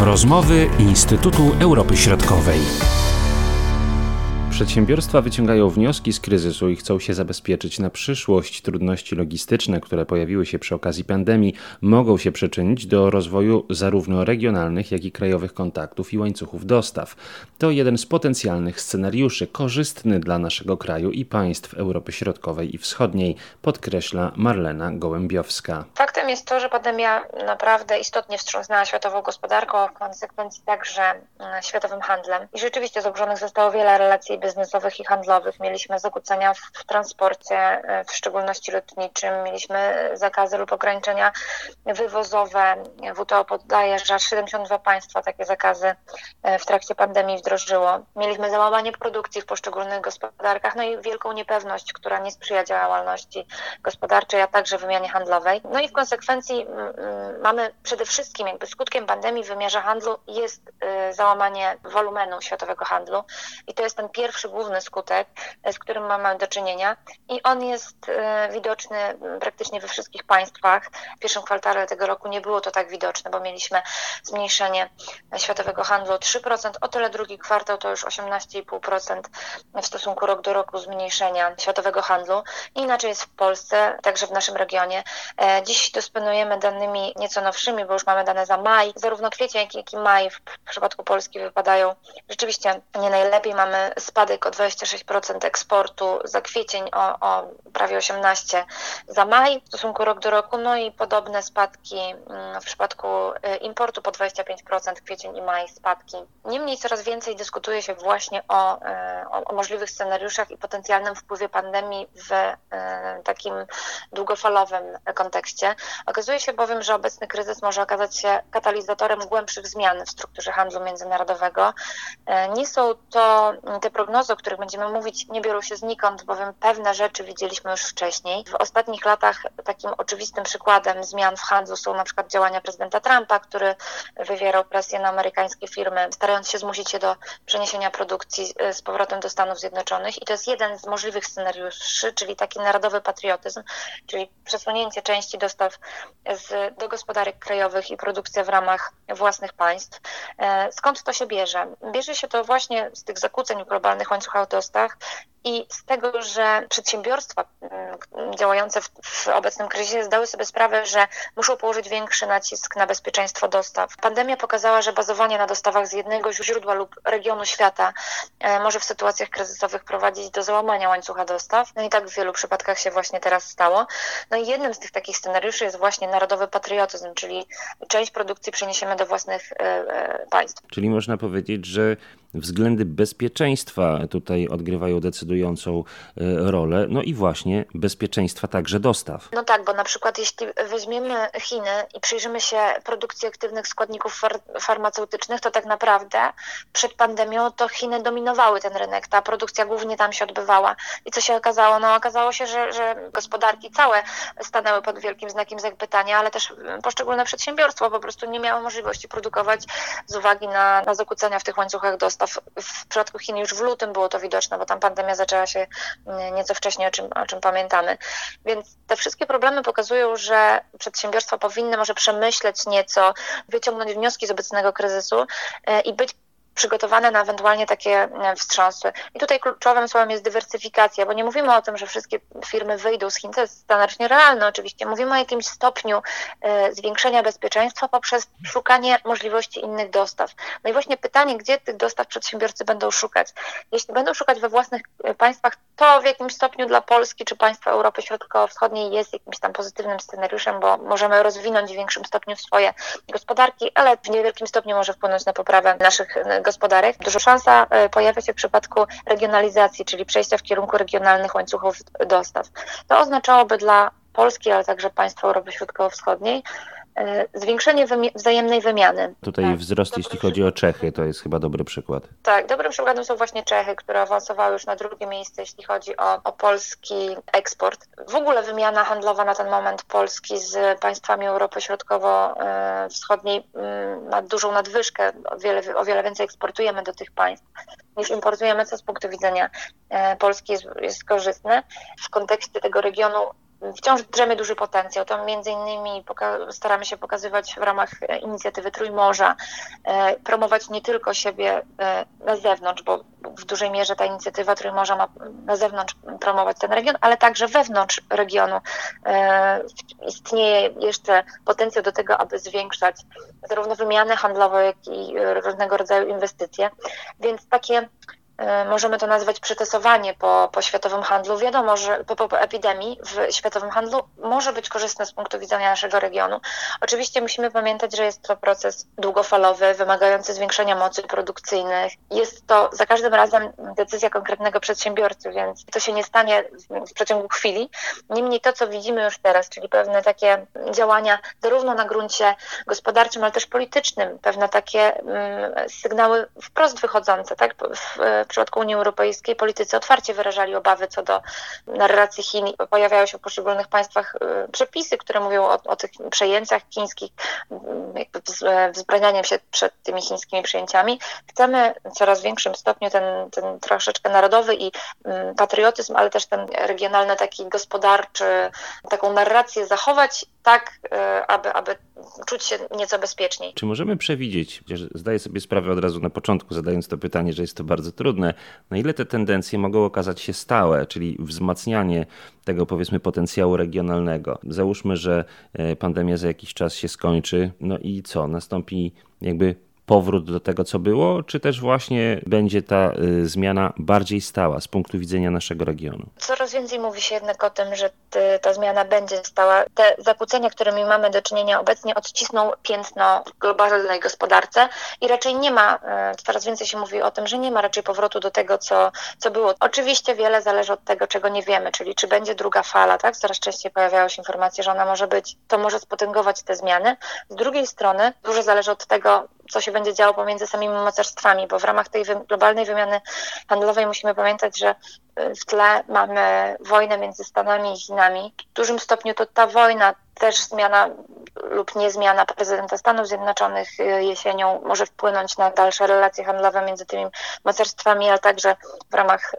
Rozmowy Instytutu Europy Środkowej. Przedsiębiorstwa wyciągają wnioski z kryzysu i chcą się zabezpieczyć na przyszłość. Trudności logistyczne, które pojawiły się przy okazji pandemii, mogą się przyczynić do rozwoju zarówno regionalnych, jak i krajowych kontaktów i łańcuchów dostaw. To jeden z potencjalnych scenariuszy korzystny dla naszego kraju i państw Europy Środkowej i Wschodniej, podkreśla Marlena Gołębiowska. Faktem jest to, że pandemia naprawdę istotnie wstrząsnęła światową gospodarką, a w konsekwencji także mm, światowym handlem. I rzeczywiście zaburzonych zostało wiele relacji biznesowych i handlowych. Mieliśmy zakłócenia w transporcie, e, w szczególności lotniczym. Mieliśmy zakazy lub ograniczenia wywozowe. WTO podaje, że aż 72 państwa takie zakazy e, w trakcie pandemii wdrożyło. Mieliśmy załamanie produkcji w poszczególnych gospodarkach, no i wielką niepewność, która nie sprzyja działalności gospodarczej, a także wymianie handlowej. No i w konsekwencji mamy przede wszystkim jakby skutkiem pandemii w wymiarze handlu jest e, załamanie wolumenu światowego handlu i to jest ten pierwszy główny skutek, e, z którym mamy do czynienia i on jest e, widoczny praktycznie we wszystkich państwach. W pierwszym kwartale tego roku nie było to tak widoczne, bo mieliśmy zmniejszenie światowego handlu o 3%, o tyle drugi kwartał to już 18,5% w stosunku rok do roku zmniejszenia światowego handlu. Inaczej jest w Polsce, także w naszym regionie. E, dziś dysponujemy danymi nieco nowszymi, bo już mamy dane za maj. Zarówno kwiecień, jak i maj w przypadku Polski wypadają rzeczywiście nie najlepiej. Mamy spadek o 26% eksportu za kwiecień, o, o prawie 18% za maj w stosunku rok do roku, no i podobne spadki mm, w przypadku y, importu po 25% kwiecień i maj spadki. Niemniej coraz więcej dyskutuje się właśnie o, y, o, o możliwych scenariuszach i potencjalnym wpływie pandemii w y, takim długofalowym kontekście. Okazuje się bowiem, że obecny kryzys może okazać się katalizatorem głębszych zmian w strukturze handlu międzynarodowego. Nie są to te prognozy, o których będziemy mówić, nie biorą się znikąd, bowiem pewne rzeczy widzieliśmy już wcześniej. W ostatnich latach takim oczywistym przykładem zmian w handlu są na przykład działania prezydenta Trumpa, który wywierał presję na amerykańskie firmy, starając się zmusić je do przeniesienia produkcji z powrotem do Stanów Zjednoczonych. I to jest jeden z możliwych scenariuszy, czyli taki narodowy patriotyzm, czyli przesunięcie części dostaw z, do gospodarek krajowych i produkcja w ramach własnych państw. E, skąd to się bierze? Bierze się to właśnie z tych zakłóceń globalnych globalnych łańcuchach dostaw i z tego, że przedsiębiorstwa mm, działające w, w, obecnym kryzysie zdały sobie sprawę, że muszą położyć większy nacisk na bezpieczeństwo dostaw. Pandemia pokazała, że bazowanie na dostawach z jednego źródła lub regionu świata e, może w sytuacjach kryzysowych prowadzić do załamania łańcucha dostaw. No i tak w wielu przypadkach się właśnie teraz stało. No i jednym z tych takich scenariuszy jest właśnie narodowy patriotyzm, czyli część produkcji przeniesiemy do własnych e, e, państw. Czyli można powiedzieć, że względy bezpieczeństwa tutaj odgrywają decydującą e, rolę, no i właśnie bezpieczeństwa także dostaw. No tak, bo na przykład jeśli weźmiemy Chiny i przyjrzymy się produkcji aktywnych składników far farmaceutycznych, to tak naprawdę przed pandemią to Chiny dominowały ten rynek, ta produkcja głównie tam się odbywała. I co się okazało? No okazało się, że, że gospodarki całe stanęły pod wielkim znakiem zapytania, ale też poszczególne przedsiębiorstwa po prostu nie miały możliwości produkować z uwagi na, na zakłócenia w tych łańcuchach dostaw dostaw. W przypadku Chin już w lutym było to widoczne, bo tam pandemia zaczęła się mm, nieco wcześniej, o czym, o czym pamiętamy. Więc te wszystkie problemy pokazują, że przedsiębiorstwa powinny może przemyśleć nieco, wyciągnąć wnioski z obecnego kryzysu e, i być przygotowane na ewentualnie takie e, wstrząsy. I tutaj kluczowym słowem jest dywersyfikacja, bo nie mówimy o tym, że wszystkie firmy wyjdą z Chin, to jest standardnie realne oczywiście. Mówimy o jakimś stopniu e, zwiększenia bezpieczeństwa poprzez szukanie możliwości innych dostaw. No i właśnie pytanie, gdzie tych dostaw przedsiębiorcy będą szukać? Jeśli będą szukać we własnych e, państwach, to w jakimś stopniu dla Polski czy państwa Europy Środkowo-Wschodniej jest jakimś tam pozytywnym scenariuszem, bo możemy rozwinąć w większym stopniu swoje gospodarki, ale w niewielkim stopniu może wpłynąć na poprawę naszych dużo szansa e, pojawia się w przypadku regionalizacji, czyli przejścia w kierunku regionalnych łańcuchów dostaw. To oznaczałoby dla Polski, ale także państw Europy Środkowo-Wschodniej E, zwiększenie wzajemnej wymiany. Tutaj tak. wzrost, jeśli chodzi o Czechy, to jest chyba dobry przykład. Tak, dobrym przykładem są właśnie Czechy, które awansowały już na drugie miejsce, jeśli chodzi o, o polski eksport. W ogóle wymiana handlowa na ten moment Polski z państwami Europy Środkowo-Wschodniej mm, ma dużą nadwyżkę, o wiele, o wiele więcej eksportujemy do tych państw niż importujemy, co z punktu widzenia e, Polski jest, jest korzystne. W kontekście tego regionu wciąż drzemie duży potencjał. To między innymi staramy się pokazywać w ramach inicjatywy Trójmorza, promować nie tylko siebie na zewnątrz, bo w dużej mierze ta inicjatywa Trójmorza ma na zewnątrz promować ten region, ale także wewnątrz regionu istnieje jeszcze potencjał do tego, aby zwiększać zarówno wymianę handlową, jak i różnego rodzaju inwestycje. Więc takie E, możemy to nazwać przytesowanie po, po światowym handlu. Wiadomo, że po, po epidemii w światowym handlu może być korzystne z punktu widzenia naszego regionu. Oczywiście musimy pamiętać, że jest to proces długofalowy, wymagający zwiększenia mocy produkcyjnych. Jest to za każdym razem decyzja konkretnego przedsiębiorcy, więc to się nie stanie w przeciągu chwili. Niemniej to, co widzimy już teraz, czyli pewne takie działania zarówno na gruncie gospodarczym, ale też politycznym, pewne takie mm, sygnały wprost wychodzące, tak, w, w przypadku Unii Europejskiej politycy otwarcie wyrażali obawy co do narracji Chin. Pojawiają się w poszczególnych państwach y, przepisy, które mówią o, o tych przejęciach chińskich, mm, jakby wzbranianiem się przed tymi chińskimi przejęciami. Chcemy w coraz większym stopniu ten, ten troszeczkę narodowy i mm, patriotyzm, ale też ten regionalny, taki gospodarczy, taką narrację zachować tak, y, aby, aby czuć się nieco bezpieczniej. Czy możemy przewidzieć, zdaję sobie sprawę od razu na początku, zadając to pytanie, że jest to bardzo trudne, na ile te tendencje mogą okazać się stałe, czyli wzmacnianie tego powiedzmy potencjału regionalnego. Załóżmy, że e, pandemia za jakiś czas się skończy, no i co? Nastąpi jakby powrót do tego, co było, czy też właśnie będzie ta y, zmiana bardziej stała z punktu widzenia naszego regionu? Coraz więcej mówi się jednak o tym, że ta zmiana będzie stała. Te zakłócenia, którymi mamy do czynienia obecnie, odcisną piętno w globalnej gospodarce i raczej nie ma, y, coraz więcej się mówi o tym, że nie ma raczej powrotu do tego, co, co było. Oczywiście wiele zależy od tego, czego nie wiemy, czyli czy będzie druga fala, tak? Coraz częściej pojawiają się informacje, że ona może być, to może spotęgować te zmiany. Z drugiej strony dużo zależy od tego, co się będzie działo pomiędzy samymi mocarstwami, bo w ramach tej globalnej wymiany handlowej musimy pamiętać, że w tle mamy wojnę między Stanami i Chinami. W dużym stopniu to ta wojna też zmiana lub niezmiana prezydenta Stanów Zjednoczonych y, jesienią może wpłynąć na dalsze relacje handlowe między tymi mocarstwami, ale także w ramach y,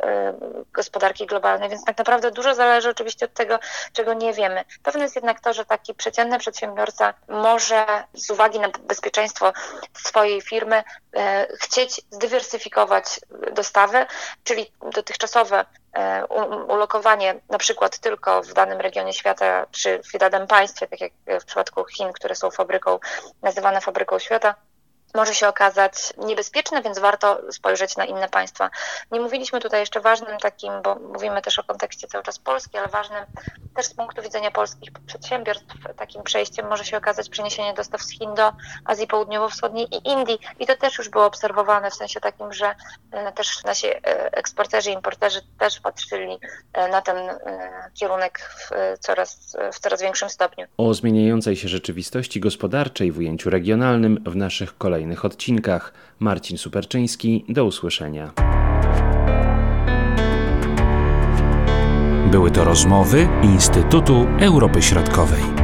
gospodarki globalnej. Więc tak naprawdę dużo zależy oczywiście od tego, czego nie wiemy. Pewne jest jednak to, że taki przeciętny przedsiębiorca może z uwagi na bezpieczeństwo swojej firmy y, chcieć zdywersyfikować dostawy, czyli dotychczasowe ulokowanie na przykład tylko w danym regionie świata czy w danym państwie, tak jak w przypadku Chin, które są fabryką, nazywane fabryką świata, może się okazać niebezpieczne, więc warto spojrzeć na inne państwa. Nie mówiliśmy tutaj jeszcze ważnym takim, bo mówimy też o kontekście cały czas Polski, ale ważnym też z punktu widzenia polskich przedsiębiorstw takim przejściem może się okazać przeniesienie dostaw z Chin do Azji Południowo-Wschodniej i Indii. I to też już było obserwowane w sensie takim, że e, też nasi e, eksporterzy, importerzy też patrzyli e, na ten kierunek w coraz, w coraz większym stopniu. O zmieniającej się rzeczywistości gospodarczej w ujęciu regionalnym w naszych kolejnych kolejnych odcinkach. Marcin Superczyński, do usłyszenia. Były to rozmowy Instytutu Europy Środkowej.